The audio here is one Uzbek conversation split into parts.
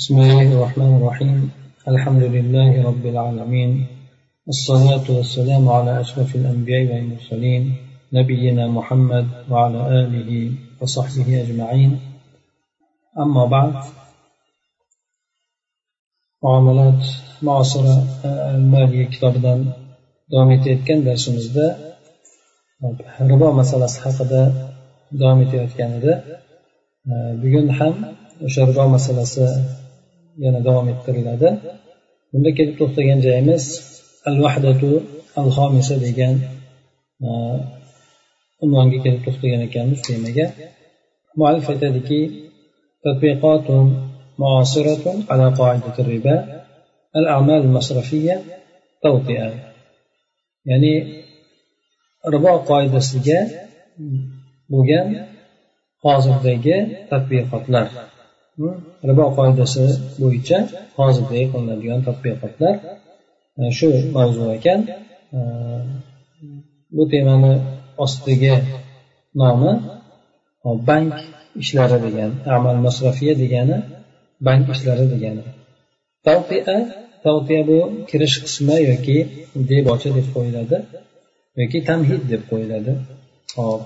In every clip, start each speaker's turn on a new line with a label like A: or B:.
A: بسم الله الرحمن الرحيم. الحمد لله رب العالمين. الصلاة والسلام على أشرف الأنبياء والمرسلين نبينا محمد وعلى آله وصحبه أجمعين. أما بعد معاملات معاصرة المالية kitobidan davom etayotgan darsimizda ribo masalasi haqida davom etayotgan edi bugun ham o'sha yana davom ettiriladi bunda kelib to'xtagan joyimiz al vahdatu al homisa degan unvonga kelib to'xtagan ekanmiz temaga muallif aytadiki تطبيقات معاصرة على قاعدة الربا الأعمال المصرفية توطئة يعني ribo qoidasiga bo'lgan hozirdagi tadbiqotlar ribo qoidasi bo'yicha hozirda qilinadigan tadqiqotlar e, shu mavzu ekan. E, bu temani ostidagi nomi e, bank ishlari degan amal masrafiya degani bank ishlari degani. Tavtia tavtiya bu kirish qismi yoki debocha deb qo'yiladi yoki tamhid deb qo'yiladi. Hop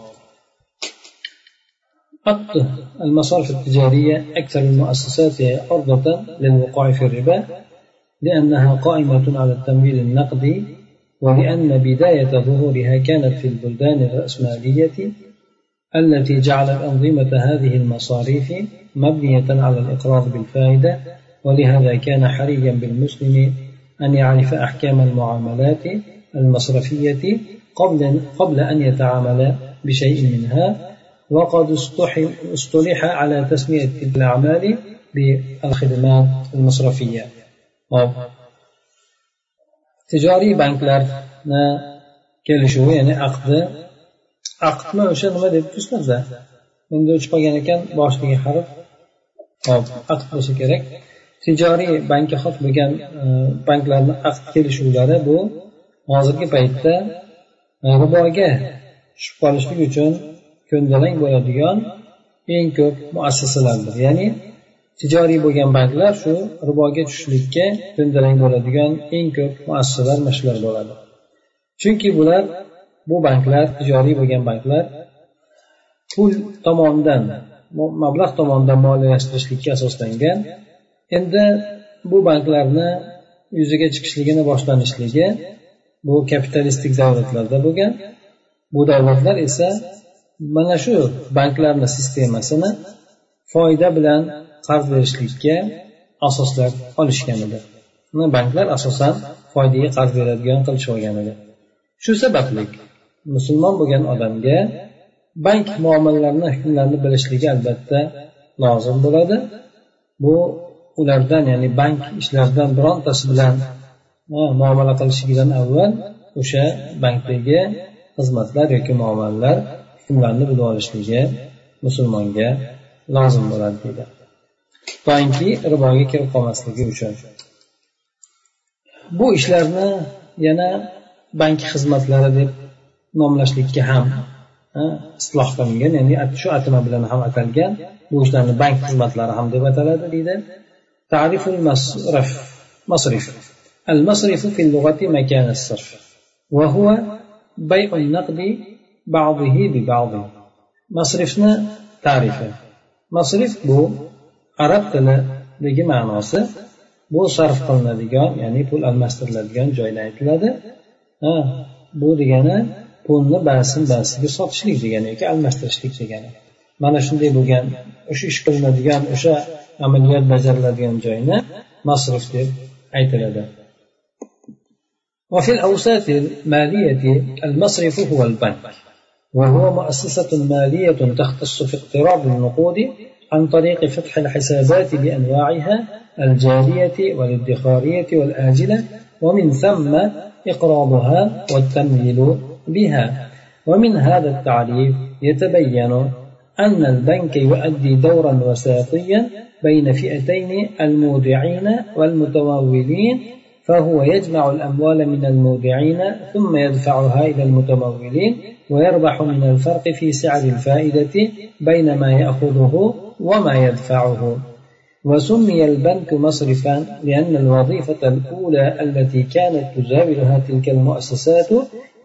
A: حط المصارف التجارية أكثر المؤسسات عرضة للوقوع في الربا لأنها قائمة على التمويل النقدي ولأن بداية ظهورها كانت في البلدان الرأسمالية التي جعلت أنظمة هذه المصاريف مبنية على الإقراض بالفائدة ولهذا كان حريا بالمسلم أن يعرف أحكام المعاملات المصرفية قبل قبل أن يتعامل بشيء منها. وقد اصطلح على تسمية تلك الأعمال بالخدمات المصرفية tijoriy banklarni kelishuvi ya'ni aqdi aqdmi o'sha nima debdi ustaza endi o'chib qolgan ekan boshidagi harf hop aqd bo'lsa kerak tijoriy bankka xos bo'lgan banklarni aqd kelishuvlari bu hozirgi paytda riboga tushib qolishlik uchun ko'ndalang bo'ladigan eng ko'p muassasalardir. Ya'ni tijoriy bo'lgan banklar shu riboga tushishlikka ko'ndalang bo'ladigan eng ko'p muassasalar mana shular bo'ladi. Chunki bular bu banklar tijoriy bo'lgan banklar pul tomonidan mablag' tomonidan moliyalashtirishlikka asoslangan. Endi bu banklarni yuzaga chiqishligini boshlanishligi bu kapitalistik davlatlarda bo'lgan. Bu davlatlar esa mana shu banklarni sistemasini foyda bilan qarz berishlikka asoslab olishgan edi. Banklar asosan foydaga qarz beradigan qilishib olgan edi. Shu sababli musulmon bo'lgan odamga bank muomalalarini hukmlarini bilishligi albatta lozim bo'ladi. Bu ulardan ya'ni bank ishlaridan birontasi bilan muomala qilishligidan avval o'sha bankdagi xizmatlar yoki muomalalar hukmlarni bilib olishligi musulmonga lozim bo'ladi deydi toinki riboga kirib qolmasligi uchun bu ishlarni yana bank xizmatlari deb nomlashlikka ham isloh qilingan ya'ni shu atama bilan ham atalgan bu ishlarni bank xizmatlari ham deb ataladi deydi تعريف المصرف مصرف المصرف في اللغة مكان الصرف وهو بيع النقد بعضه ببعض masrifni tarifi masrif bu arab tilidagi ma'nosi bu sarf qilinadigan ya'ni pul almashtiriladigan joyda aytiladi ha bu degani pulni ba'zisin ba'zisiga sotishlik degani yoki almashtirishlik degani mana shunday bo'lgan o'sha ish qilinadigan o'sha amaliyot bajariladigan joyni masrif deb aytiladi وفي الأوساط المالية المصرف هو البنك وهو مؤسسة مالية تختص في اقتراض النقود عن طريق فتح الحسابات بأنواعها الجارية والادخارية والآجلة ومن ثم إقراضها والتمويل بها. ومن هذا التعريف يتبين أن البنك يؤدي دورا وساطيا بين فئتين المودعين والمتمولين فهو يجمع الأموال من المودعين ثم يدفعها إلى المتمولين ويربح من الفرق في سعر الفائدة بين ما يأخذه وما يدفعه. وسمي البنك مصرفا لأن الوظيفة الأولى التي كانت تزاولها تلك المؤسسات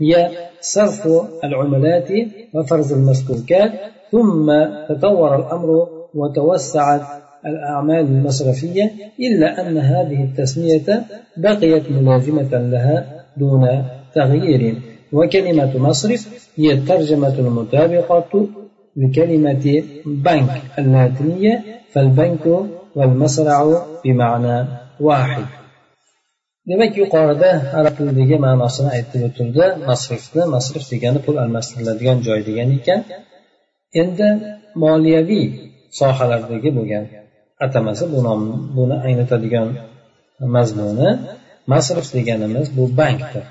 A: هي صرف العملات وفرز المسلوكات ثم تطور الأمر وتوسعت الأعمال المصرفية إلا أن هذه التسمية بقيت ملازمة لها دون تغيير وكلمة مصرف هي الترجمة المطابقة لكلمة بنك اللاتينية فالبنك والمصرع بمعنى واحد demak yuqorida arab tilidagi ma'nosini aytib o'tildi masrifni masrif degani pul almashtiriladigan joy degan ekan endi moliyaviy sohalardagi bo'lgan atamasi bu nom buni anglatadigan mazmuni masrif deganimiz bu bankdir.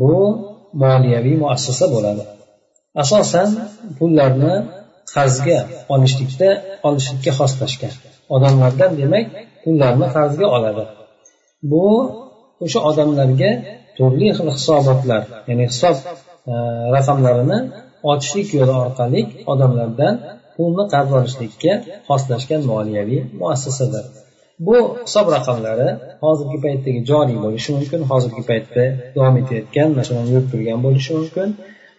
A: Bu moliyaviy muassasa bo'ladi. Asosan pullarni qarzga olishlikda olishlikka xoslashgan. Odamlardan demak pullarni qarzga oladi. Bu o'sha odamlarga turli xil hisobotlar ya'ni hisob e, raqamlarini ochishlik yo'li orqali odamlardan pulni qarz olishlikka xoslashgan moliyaviy muassasadir bu hisob raqamlari hozirgi paytdagi joriy bo'lishi mumkin hozirgi paytda davom etayotgan masalan yurib turgan bo'lishi mumkin.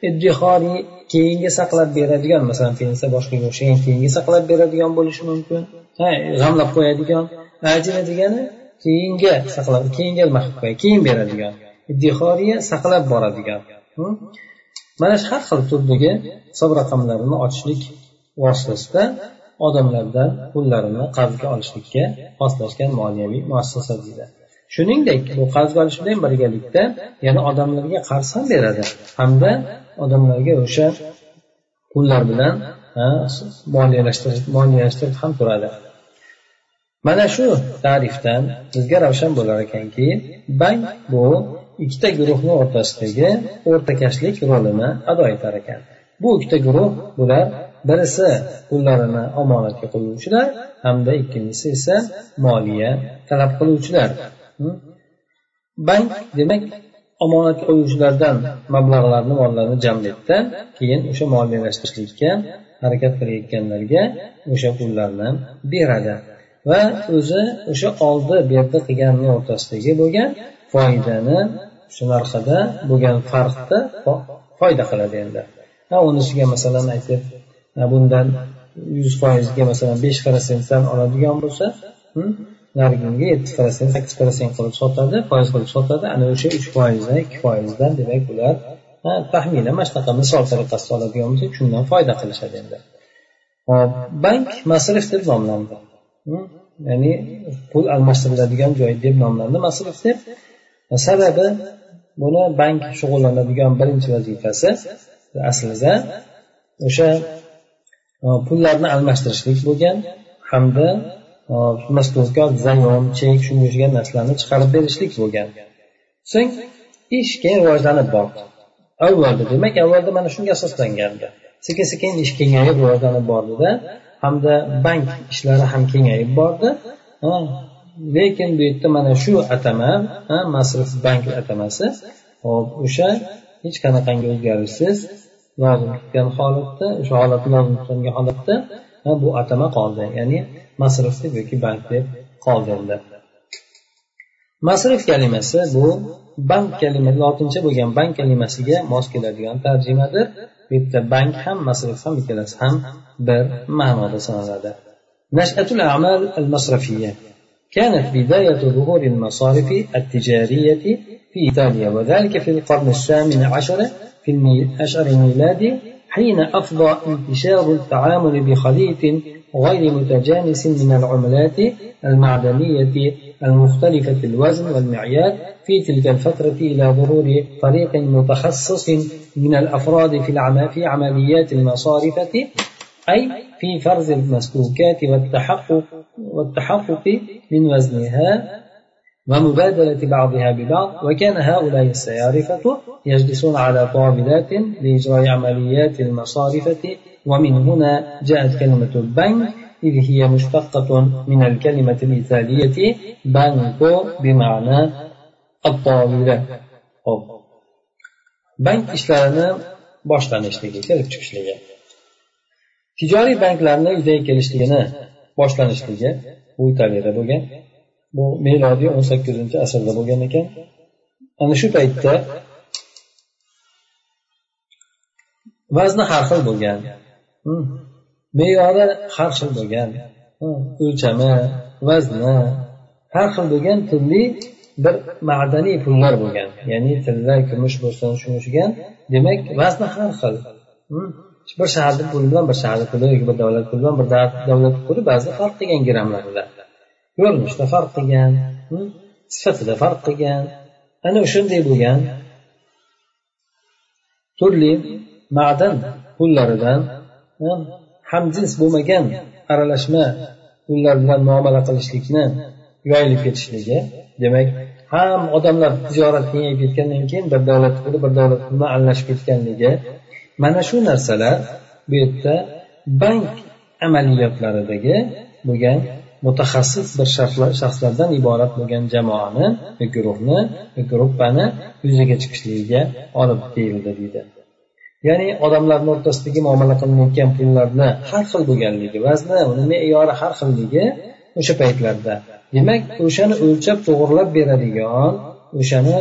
A: Iddihoriy keyinga saqlab beradigan masalan pensiya boshqaga o'xshagan keyinga saqlab beradigan bo'lishi mumkin. Ha g'amlab qo'yadigan ajina degani keyinga saqlab keyinga nima qilib qo'yadi keyin beradigan iddihoriya saqlab boradigan. Hm? Mana shu har xil turdagi hisob raqamlarini ochishlik vositasida odamlardan pullarini qarzga olishlikka moslashgan moliyaviy muassasa deydi. Shuningdek bu qarzga olish bilan birgalikda yana odamlarga qarz ham beradi. Hamda odamlarga o'sha pullar bilan moliyalashtirib moliyalashtirib ham turadi. Mana shu ta'rifdan bizga ravshan bo'lar ekanki bank bu ikkita guruhni o'rtasidagi o'rtakashlik rolini ado etar ekan. Bu ikkita guruh bular birisi pullarini omonatga qo'yuvchilar hamda ikkinchisi esa moliya talab qiluvchilar. Bank demak omonat qo'yuvchilardan mablag'larni mollarni jamlaydida keyin o'sha moliyalashtirishlikka harakat qilayotganlarga o'sha pullarni beradi va o'zi o'sha oldi berdi qilganni o'rtasidagi bo'lgan foydani shu narxida bo'lgan farqni foyda qiladi endi. Ha unisiga masalan aytib bundan yuz foizga masalan besh protsentdan oladigan bo'lsa narigiga yetti protsent sakkiz protsent qilib sotadi foiz qilib sotadi. Ana o'sha uch foizdan ikki foizdan demak ular taxminan mana shunaqa misol tariqasida oladigan bo'lsak shundan foyda qilishadi endi. Hop bank masrif deb nomlandi. Ya'ni pul almashtiriladigan joy deb nomlandi masrif deb. Sababi buni bank shug'ullanadigan birinchi vazifasi aslida o'sha Э, pullarni almashtirishlik bo'lgan hamda э, masturkor zayon chek shunga o'xshagan narsalarni chiqarib berishlik bo'lgan. So'ng ish keyin rivojlanib bordi. Avvalda demak avvalda mana shunga asoslangandi sekin sekin ish kengayib rivojlanib bordida hamda bank ishlari ham kengayib bordi. Э, lekin bu yerda mana shu atama masrif bank atamasi hop o'sha hech qanaqangi o'zgarishsiz lozim tutgan holatda o'sha holatni lozim tutgan holatda bu atama qoldi ya'ni masrif deb yoki bank deb qoldi endi masrif kalimasi bu bank kalimasi lotincha bo'lgan bank kalimasiga mos keladigan tarjimadir bu yerda bank ham masrif ham ikkalasi ham bir ma'noda sanaladi نشأة الأعمال المصرفية كانت بداية ظهور المصارف التجارية في إيطاليا وذلك في القرن الثامن عشر في العشر الميلادي حين أفضى انتشار التعامل بخليط غير متجانس من العملات المعدنية المختلفة الوزن والمعيار في تلك الفترة إلى ظهور طريق متخصص من الأفراد في, في عمليات المصارفة أي في فرز المسلوكات والتحقق والتحقق من وزنها. ومبادلة بعضها ببعض وكان هؤلاء السيارفة يجلسون على طاولات لإجراء عمليات المصارفة ومن هنا جاءت كلمة البنك إذ هي مشتقة من الكلمة الإيطالية بانكو بمعنى الطاولة. bank ishlarini boshlanishligi kelib chiqishligi tijoriy banklarni yuzaga kelishligini boshlanishligi bu italiyada bo'lgan bu milodiy o'n sakkizinchi asrda bo'lgan ekan. Ana shu paytda vazni har xil bo'lgan. Hmm. Me'yori har xil bo'lgan. Hmm. O'lchami vazni har xil bo'lgan turli bir ma'daniy pullar bo'lgan. Ya'ni tilla kumush bo'lsin shunga demak vazni har xil. Hmm. Bir shaharni puli bilan bir shaharni puli yoki bir davlat puli bilan bir davlat puli ba'zida farq qilgan grammlarida ko'rinishda farq qilgan hm? sifatida farq qilgan. Ana o'shanday bo'lgan. Turli ma'dan pullaridan hm? hamjins bo'lmagan aralashma pullar bilan muomala qilishlikni yoyilib ketishligi. Demak ham odamlar tijorat kengayib ketgandan keyin bir davlat puli bir davlat puli bilan aralashib ketganligi. Mana shu narsalar bu yerda bank amaliyotlaridagi bo'lgan mutaxassis bir shaxslardan iborat bo'lgan jamoani guruhni gruppani yuzaga chiqishligiga olib keldi deydi. Ya'ni odamlarni o'rtasidagi muomala qilinayotgan pullarni har xil bo'lganligi vazni uni me'yori har xilligi o'sha paytlarda. Demak o'shani o'lchab to'g'irlab beradigan o'shani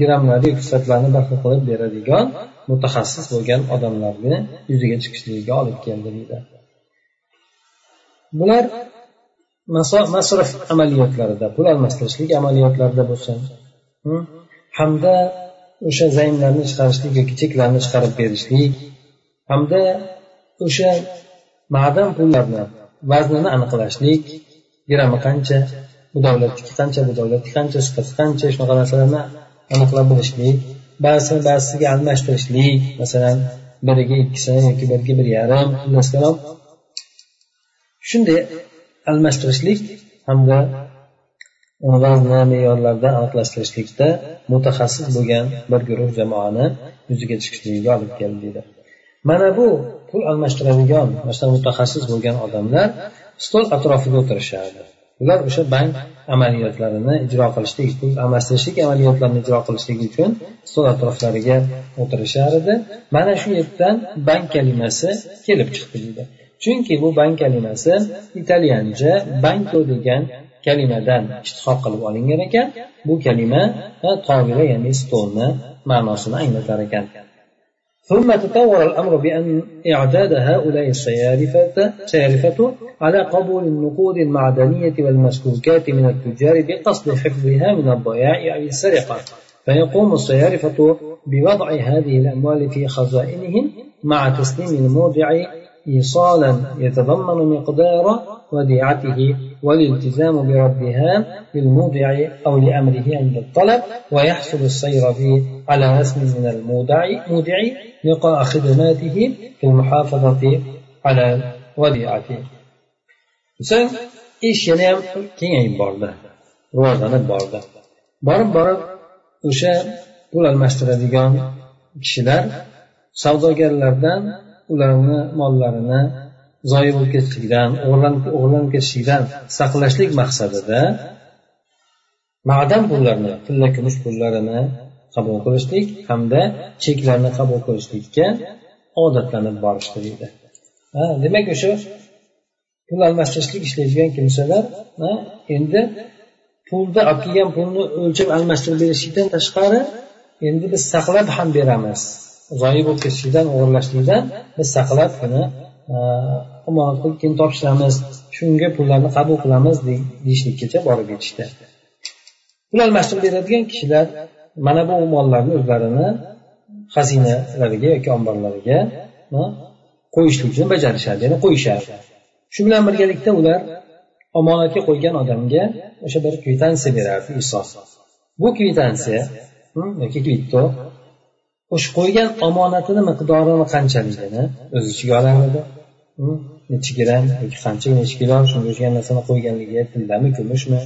A: grammlarni sifatlarni bir xil qilib beradigan mutaxassis bo'lgan odamlarni yuzaga chiqishligiga olib keldi deydi. Bular masraf amaliyotlarida pul almashtirishlik amaliyotlarida bo'lsin. Hamda o'sha zaymlarni chiqarishlik yoki cheklarni chiqarib berishlik hamda o'sha ma'dan pullarni vaznini aniqlashlik grammi qancha bu davlatniki qancha bu davlatniki qancha sifati qancha shunaqa narsalarni aniqlab bilishlik ba'zisini ba'zisiga almashtirishlik masalan biriga ikkisini yoki biriga bir yarim shunday almashtirishlik hamda vazni me'yorlarda aniqlashtirishlikda mutaxassis bo'lgan bir guruh jamoani yuzaga chiqishligiga olib keldi deydi. Mana bu pul almashtiradigan masalan mutaxassis bo'lgan odamlar stol atrofiga o'tirishardi. Ular o'sha bank amaliyotlarini ijro qilishlik pul almashtirishlik amaliyotlarini ijro qilishlik uchun stol atroflariga o'tirishar edi mana shu yerdan bank kalimasi kelib chiqdi deydi. chunki bu bank kalimasi italyancha banko degan kalimadan ishtihoq qilib olingan ekan bu kalima tovila ya'ni stolni ma'nosini anglatar ekan ثم تطور الأمر بأن إعداد هؤلاء السيارفة سيارفة على قبول النقود المعدنية والمسكوكات من التجار بقصد حفظها من الضياع أو السرقة فيقوم السيارفة بوضع هذه الأموال في خزائنهم مع تسليم المودع إيصالا يتضمن مقدار وديعته والالتزام بردها للمودع أو لأمره عند الطلب ويحصل السير به على رسم من المودع مودع لقاء خدماته في المحافظة على وديعته. So'ng ish yanayam kengayib bordi rivojlanib bordi borib borib o'sha pul almashtiradigan kishilar savdogarlardan ularni mollarini zoyi bo'lib ketishligidan o'g'irlanib ketishligidan saqlashlik maqsadida ma'dan pullarni tilla kumush pullarini qabul qilishlik hamda cheklarni qabul qilishlikka odatlanib borishdi deydi. Demak o'sha pul almashtirishlik ishlaydigan kimsalar endi pulni olib kelgan pulni o'lchab almashtirib berishlikdan tashqari endi biz saqlab ham beramiz. Zoyi bo'lib ketishlikdan o'g'irlashlikdan biz saqlab buni omonat e, qilib keyin topshiramiz shunga pullarni qabul qilamiz deyishlikkacha borib yetishdi pul almashtirib beradigan kishilar mana bu mollarni o'zlarini xazinalariga yoki omborlariga e, qo'yishlikni bajarishadi ya'ni qo'yishadi. Shu bilan birgalikda ular omonatga qo'ygan odamga o'sha bir kvitansiya berardi iso bu kvitansiya hmm, yoki kvitto o'sha qo'ygan omonatini miqdorini qanchaligini o'z ichiga olamidi? Edi nechi gram yoki qancha nechi kilo shunga o'xshagan narsani qo'yganligi tillami kumushmi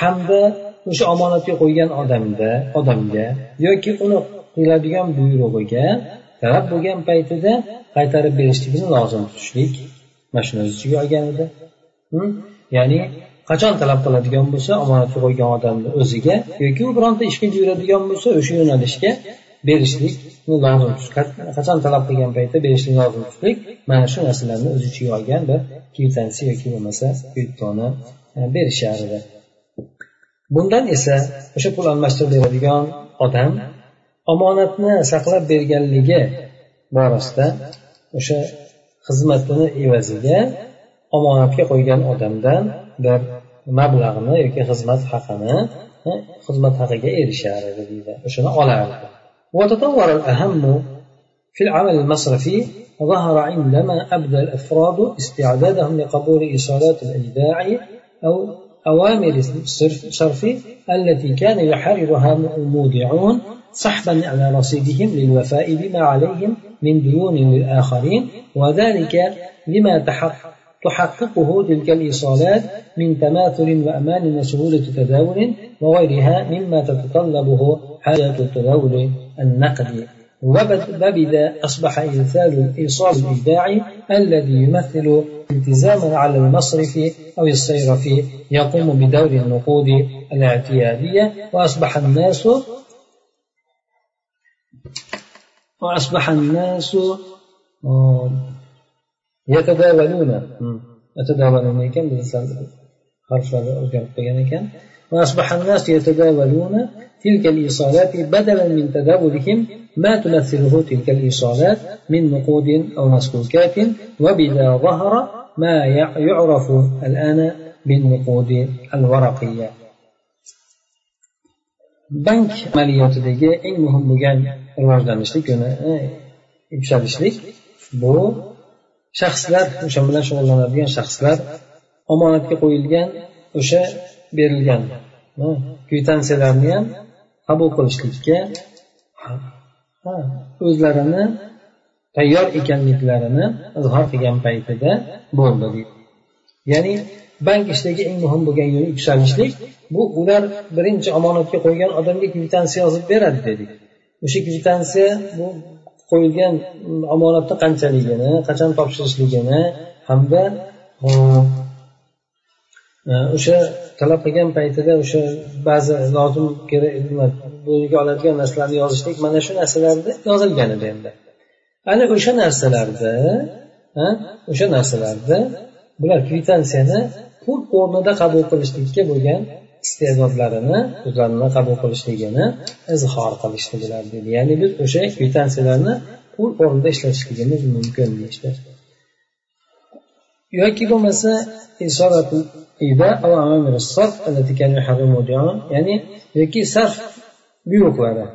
A: hamda o'sha omonatga qo'ygan odamda odamga yoki uni qiladigan buyrug'iga talab bo'lgan paytida qaytarib berishligini lozim tutishlik mana shuni o'z ichiga olgan edi. Ya'ni qachon talab qiladigan bo'lsa omonatga qo'ygan odamni o'ziga yoki u bironta ishga buyuradigan bo'lsa o'sha yo'nalishga berishlikni lozim qachon talab qilgan paytda berishlik lozim tutishlik mana shu narsalarni o'z ichiga olgan bir kvitansiya yoki bo'lmasa kvittoni e, berishar edi. Bundan esa o'sha pul almashtirib beradigan odam omonatni saqlab berganligi borasida o'sha xizmatini evaziga omonatga qo'ygan odamdan bir mablag'ni yoki xizmat haqini e, xizmat haqiga erishar edi deydi. O'shani olardi. وتطور الأهم في العمل المصرفي ظهر عندما أبدى الأفراد استعدادهم لقبول إيصالات الإيداع أو أوامر الصرف التي كان يحررها المودعون سحبا على رصيدهم للوفاء بما عليهم من ديون للآخرين وذلك لما تحققه تلك الإيصالات من تماثل وأمان وسهولة تداول وغيرها مما تتطلبه حاجة التداول النقدي وبذا أصبح إرسال الإيصال الإيداعي الذي يمثل التزاما على المصرف أو الصيرف. يقوم بدور النقود الاعتيادية. وأصبح الناس وأصبح الناس يتداولون. يتداولون. ekan biz harflari o'zgarib qolgan ekan وأصبح الناس يتداولون تلك الإيصالات بدلا من تداولهم ما تمثله تلك الإيصالات من نقود أو مسكوكات وبذا ظهر ما يعرف الآن بالنقود الورقية bank amaliyotidagi eng muhim bo'lgan rivojlanishlik yuksalishlik bu shaxslar o'sha bilan shug'ullanadigan shaxslar omonatga qo'yilgan o'sha berilgan. Kvitansiyalarni ham qabul qilishlikka o'zlarini tayyor ekanliklarini izhor qilgan paytida bo'ldi. Deydi ya'ni bank ishidagi eng muhim bo'lgan yuksalishlik bu ular birinchi omonatga qo'ygan odamga kvitansiya yozib beradi dedik o'sha kvitansiya bu qo'yilgan mm, omonatni qanchaligini qachon topshirishligini hamda o'sha talab qilgan paytida o'sha ba'zi lozim kerak bo'yiga oladigan narsalarni yozishlik mana shu narsalarda yozilgan edi endi. Ana o'sha narsalarda o'sha narsalarda bular kvitansiyani pul o'rnida qabul qilishlikka bo'lgan iste'dodlarini o'zlarini qabul qilishligini izhor qilishdi dedi. Ya'ni biz o'sha kvitansiyalarni pul o'rnida ishlatishligimiz mumkin deyishdi. Yoki bo'lmasa ya'ni yoki sarf buyruqlari.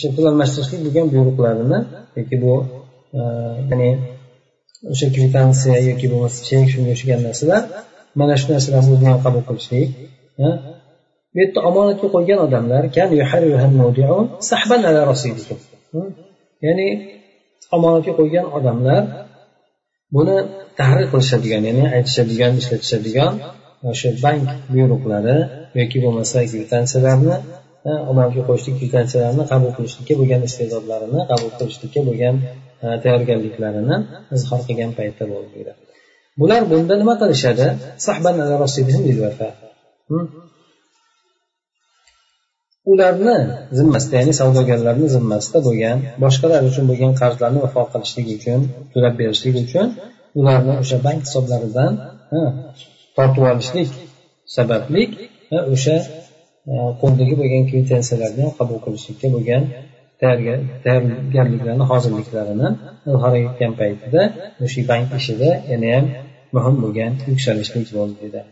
A: Shu pul almashtirishlik bo'lgan buyruqlarini yoki bu e, ya'ni o'sha kvitansiya yoki bo'lmasa chek shunga o'xshagan narsalar mana shu narsalarni o'zini ham qabul qilishlik bu yerda omonatga qo'ygan odamlar ya'ni omonatga qo'ygan odamlar buni tahrir qilishadigan ya'ni aytishadigan ishlatishadigan e, o'sha bank buyruqlari yoki bo'lmasa kvitansiyalarni e, omonatga qo'yishlik kvitansiyalarni qabul qilishlikka bo'lgan iste'dodlarini qabul qilishlikka bo'lgan e, tayyorgarliklarini izhor qilgan paytda bo'ldi bular bunda nima qilishadi? Ularni zimmasida ya'ni savdogarlarni zimmasida bo'lgan boshqalar uchun bo'lgan qarzlarni vafo qilishlik uchun to'lab berishlik uchun ularni o'sha bank hisoblaridan tortib olishlik sababli o'sha e, qo'ldagi bo'lgan kvitansiyalarni qabul qilishlikka bo'lgan tayyorgarliklarini hozirliklarini izhor etgan paytida o'sha bank ishida yanayam muhim bo'lgan yuksalishlik bo'ldi dedi.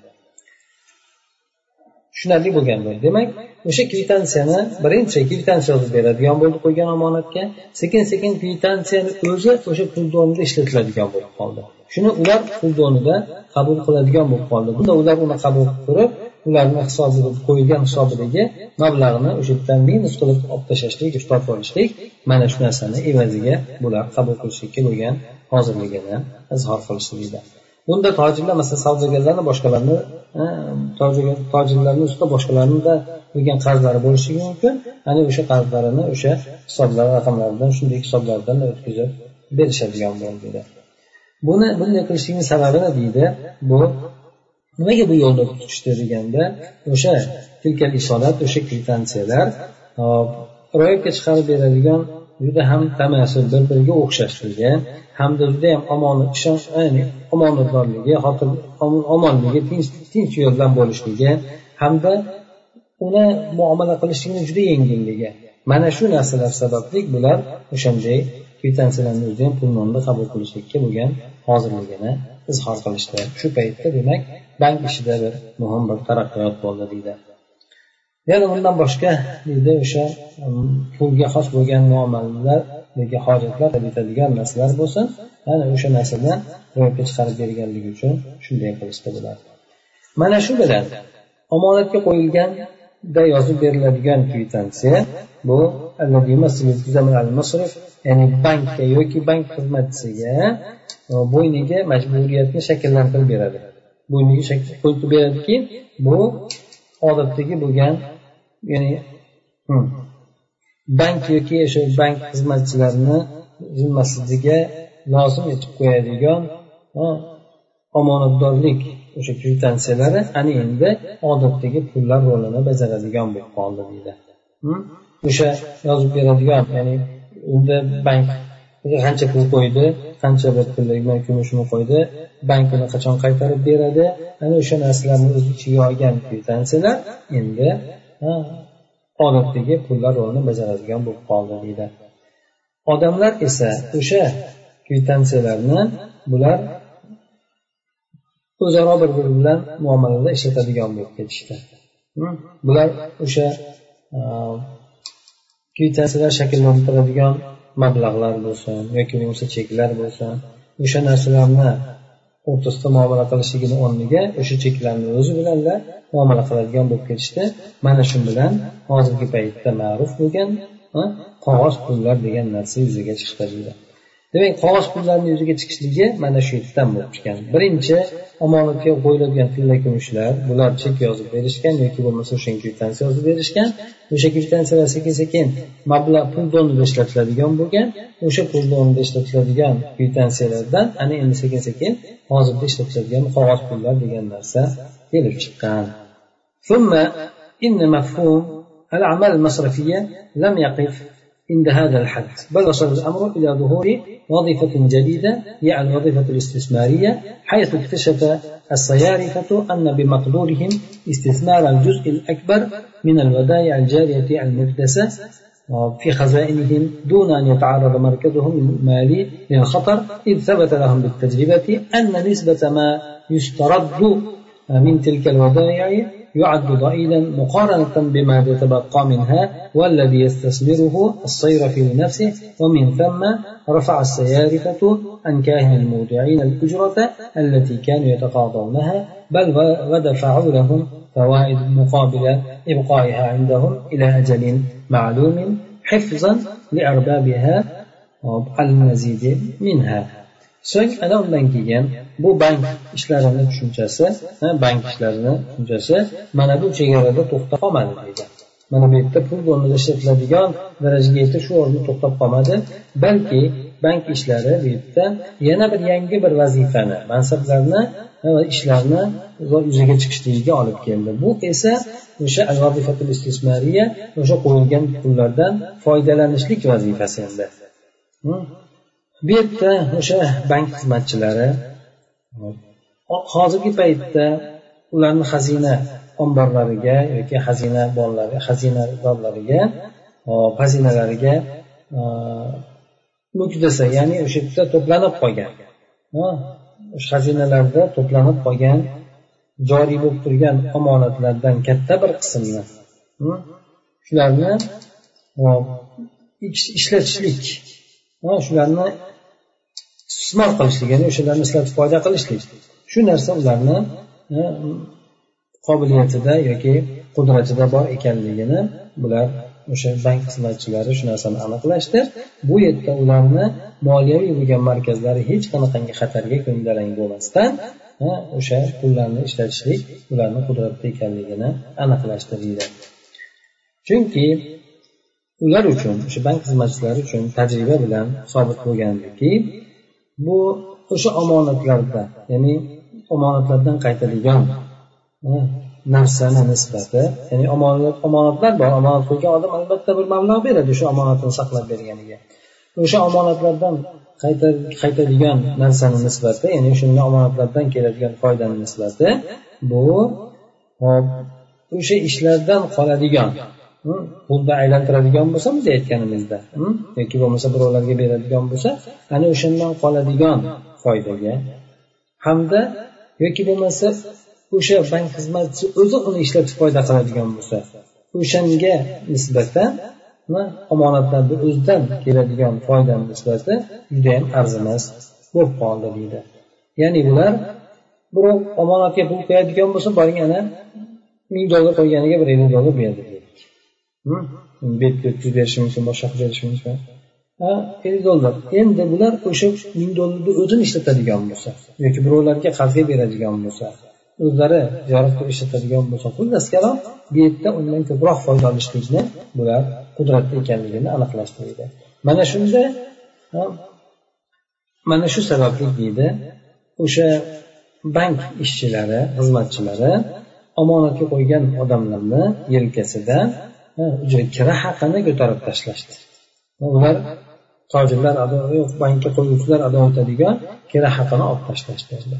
A: Tushunarli bo'lgan bo'ldi. Demak o'sha kvitansiyani birinchi kvitansiya yozib beradigan bo'ldi qo'ygan omonatga. Sekin sekin kvitansiyani o'zi o'sha puldonida ishlatiladigan bo'lib qoldi. Shuni ular puldonida qabul qiladigan bo'lib qoldi. Bunda ular uni qabul qilib turib ularni hisobiga qo'yilgan hisobidagi mablag'ni o'sha yerdan minus qilib olib tashlashlik ushlab olishlik mana shu narsani evaziga bular qabul qilishlikka bo'lgan hozirligini izhor qilishdi bunda tojirlar masalan savdogarlarni boshqalarni tojirlarni ustida boshqalarnida bo'lgan qarzlari bo'lishi mumkin. Ana o'sha qarzlarini o'sha hisoblar raqamlaridan shunday hisoblardan o'tkazib berishadigan bo'ldi buni bunday qilishlikni sababini deydi? Bu nimaga bu yo'lda tutishdi deganda o'sha o'sha kvitansiyalar ro'yobga chiqarib beradigan juda ham tamasi bir biriga o'xshashligi hamda judayam omonat ishonch ya'ni omonatdorligi omonligi tinch tinch yo'ldan bo'lishligi hamda uni muomala qilishlikni juda yengilligi. Mana shu narsalar sababli bular o'shanday kvitansiyalarni o'zida ham pulni qabul qilishlikka bo'lgan hozirligini izhor qilishdi. Shu paytda demak bank ishida bir muhim bir taraqqiyot bo'ldi deydi. Yana undan boshqa deydi o'sha um, pulga xos bo'lgan muomalalar yoki hojatlar bitadigan narsalar bo'lsa ana o'sha narsadan ro'yobga chiqarib berganligi uchun shunday qilishdi bular mana shu bilan omonatga qo'yilganda yozib beriladigan kvitansiya bu ya'ni bankka yoki bank xizmatchisiga uh, bo'yniga majburiyatni shakllantirib beradi. Bo'yniga qo'yib beradiki bu odatdagi bo'lgan ya'ni hmm. bank yoki o'sha bank xizmatchilarini zimmasiga lozim etib qo'yadigan omonatdorlik o'sha kvitansiyalari ana endi odatdagi pullar rolini bajaradigan bo'lib qoldi deydi. Hmm. O'sha yozib beradigan ya'ni unda bank qancha pul qo'ydi qancha bir kumushini qo'ydi bank uni qachon qaytarib beradi ana o'sha narsalarni o'z ichiga olgan kvitansiyalar endi odatdagi pullar rolini bajaradigan bo'lib qoldi deydi. Odamlar esa o'sha kvitansiyalarni bular o'zaro bir biri bilan muomalada ishlatadigan bo'lib ketishdi. Bular o'sha kvitansiyalar shakllantiradigan mablag'lar bo'lsin yoki bo'lmasa cheklar bo'lsin o'sha narsalarni o'rtasida muomala qilishligini o'rniga o'sha cheklarni o'zi bilanlar muomala qiladigan bo'lib ketishdi. Mana shu bilan hozirgi paytda ma'ruf bo'lgan qog'oz pullar degan narsa yuzaga chiqdi deydi demak qog'oz pullarni yuzaga chiqishligi mana shu yerdan bo'lib chiqqan birinchi omonatga qo'yiladigan tilla kumushlar bular chek yozib berishgan yoki bo'lmasa o'sha kvitansiya yozib berishgan o'sha kvitansiyalar sekin sekin mablag' pul donida ishlatiladigan bo'lgan o'sha pul donida ishlatiladigan kvitansiyalardan ana endi sekin sekin hozirda ishlatiladigan qog'oz pullar degan narsa kelib chiqqan ثم إن مفهوم الأعمال المصرفية لم يقف عند هذا الحد بل وصل الأمر إلى ظهور وظيفة جديدة هي الوظيفة الاستثمارية حيث اكتشف الصيارفة أن بمقدورهم استثمار الجزء الأكبر من الودائع الجارية المكدسة في خزائنهم دون أن يتعرض مركزهم المالي للخطر إذ ثبت لهم بالتجربة أن نسبة ما يسترد من تلك الودائع يعد ضئيلا مقارنة بما يتبقى منها والذي يستثمره الصيرفي لنفسه ومن ثم رفع السيارفة عن كاهن المودعين الأجرة التي كانوا يتقاضونها بل ودفعوا لهم فوائد مقابل إبقائها عندهم إلى أجل معلوم حفظا لأربابها المزيد منها. so'ng ana undan bu bank ishlarini tushunchasi bank ishlarini tushunchasi mana bu chegarada to'xtab qolmadi deydi. Mana bu yerda pul o'rnida ishlatiladigan darajaga yetib shu o'rinda to'xtab qolmadi. Balki bank ishlari bu yerda yana bir yangi bir vazifani mansablarni va ishlarni yuzaga chiqishligiga olib keldi. Bu esa o'sha o'sha qo'yilgan pullardan foydalanishlik vazifasi endi. Bu yerda o'sha bank xizmatchilari hozirgi paytda ularni xazina omborlariga yoki xazina bolalari xazinadorlariga xazinalariga mukdasa ya'ni o'sha yerda to'planib qolgan. O'sha xazinalarda to'planib qolgan joriy bo'lib turgan omonatlardan katta bir qismni shularni ishlatishlik shularni istismor qilishlik ya'ni o'shalarni ishlatib foyda qilishlik shu narsa ularni e, qobiliyatida yoki qudratida bor ekanligini bular o'sha bank xizmatchilari shu narsani aniqlashdi bu yerda ularni moliyaviy bo'lgan markazlari hech qanaqangi xatarga ko'ndalang bo'lmasdan e, o'sha pullarni ishlatishlik ularni qudratida ekanligini aniqlashdi deydi chunki ular uchun o'sha bank xizmatchilari uchun tajriba bilan sobit bo'lgandiki bu o'sha omonatlarda ya'ni omonatlardan qaytadigan narsani nisbati ya'ni omonat omonatlar bor omonat qo'ygan odam albatta bir mablag' beradi o'sha omonatini saqlab berganiga. O'sha omonatlardan qaytadigan narsani nisbati ya'ni o'shanda omonatlardan keladigan foydani nisbati bu hop o'sha ishlardan qoladigan pulni aylantiradigan bo'lsa biz aytganimizda yoki bo'lmasa birovlarga beradigan bo'lsa ana o'shandan qoladigan foydaga. Hamda yoki bo'lmasa o'sha bank xizmatchisi o'zi uni ishlatib foyda qiladigan bo'lsa o'shanga nisbatan omonatlarni o'zidan keladigan foydani nisbati judayam arzimas bo'lib qoldi deydi. Ya'ni bular birov omonatga pul qo'yadigan bo'lsa boring ana ming dollar qo'yganiga bir ellik dollar berdi. Betga o'tkazib berishi mumkin boshqa qilib berishi mumkin ellik dollar. Endi bular o'sha ming dollarni o'zini ishlatadigan bo'lsa yoki birovlarga qarzga beradigan bo'lsa o'zlari ziyorat qilib ishlatadigan bo'lsa xullas kalom bu yerda undan ko'proq foyda olishlikni bular qudratli ekanligini aniqlashtiradi. Mana shunda mana shu sababli deydi o'sha bank ishchilari xizmatchilari omonatga qo'ygan odamlarni yelkasida kira haqini ko'tarib tashlashdi. Ular tojirlar bankka qo'yuvchilar ado etadigan kira haqini olib tashlashdi.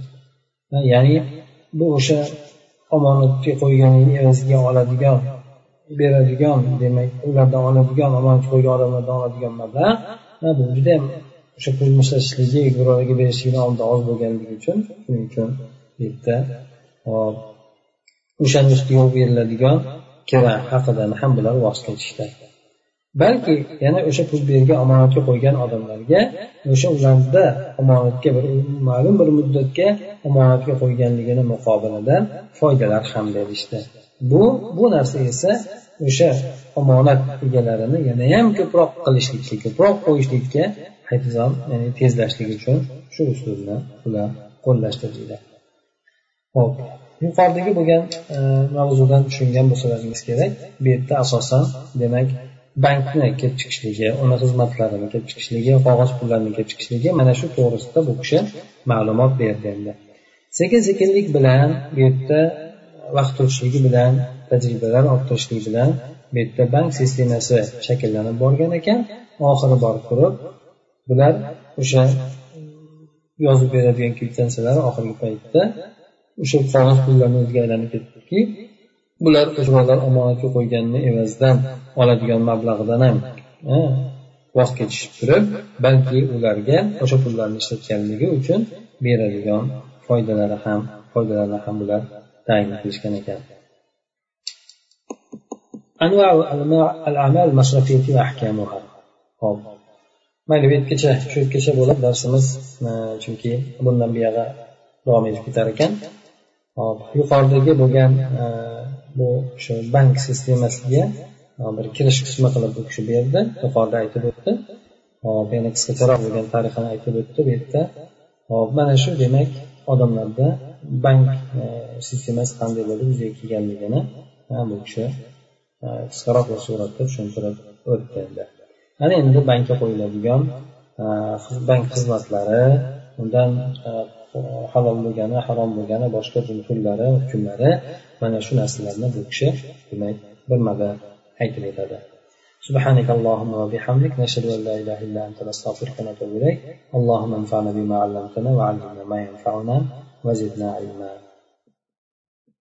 A: Ya'ni bu o'sha omonatga qo'yganini evaziga oladigan beradigan demak ulardan oladigan omonatga qo'ygan odamlardan oladigan mablag' bu judayam o'sha pul ishlatishligi birovlarga berishlikdan oldin oz bo'lganligi uchun shuning uchun bu yerda o'shani ustiga beriladigan kira haqidan ham bular voz kechishdi. Balki yana o'sha pul bergan omonatga qo'ygan odamlarga o'sha ularda omonatga bir ma'lum bir muddatga omonatga qo'yganligini muqobilida foydalar ham berishdi. Bu bu narsa esa o'sha omonat egalarini yanayam ko'proq qilishlikka ko'proq qo'yishlikka intizom ya'ni tezlashlik uchun shu usulni ular qo'llashdi deydi. Ho'p yuqoridagi bo'lgan e, mavzudan tushungan bo'lsalaringiz kerak. Bu yerda asosan demak bankni kelib chiqishligi uni xizmatlarini kelib chiqishligi qog'oz pullarni kelib chiqishligi mana shu to'g'risida bu kishi ma'lumot berdi endi. Sekin sekinlik bilan bu yerda vaqt o'tishligi bilan tajribalar orttirishligi bilan bu yerda bank sistemasi shakllanib borgan ekan. Oxiri borib turib bular o'sha yozib beradigan kvitansiyalar oxirgi paytda o'sha qog'oz pullarni o'ziga aylanib ketdiki bular birovlar omonatga qo'yganini evazidan oladigan mablag'idan ham voz kechishib turib balki ularga o'sha pullarni ishlatganligi uchun beradigan foydalari ham foydalarni ham bular tayin qilishgan ekan أنواع الأعمال المصرفية وأحكامها hop mayli bu yergacha shu yergacha bo'ladi darsimiz chunki bundan buyog'i davom etib ketar ekan Hop yuqoridagi bo'lgan e, bu shu bank sistemasiga e, bir kirish qismi qilib bu kishi berdi. Yuqorida aytib o'tdi. Hop yana qisqacharoq bo'lgan tarixini aytib o'tdi bu yerda. Hop mana shu demak odamlarda bank e, sistemasi qanday bo'lib yuzaga kelganligini bu kishi qisqaroq bir suratda tushuntirib o'tdi endi. Ana endi bankka qo'yiladigan bank xizmatlari undan halol bo'lgani harom bo'lgani boshqa turlari hukmlari mana shu narsalarni bu kishi demak birmada aytib o'tadi سبحانك اللهم وبحمدك نشهد ان لا اله الا انت نستغفرك ونتوب اليك اللهم انفعنا بما علمتنا وعلمنا ما ينفعنا وزدنا علما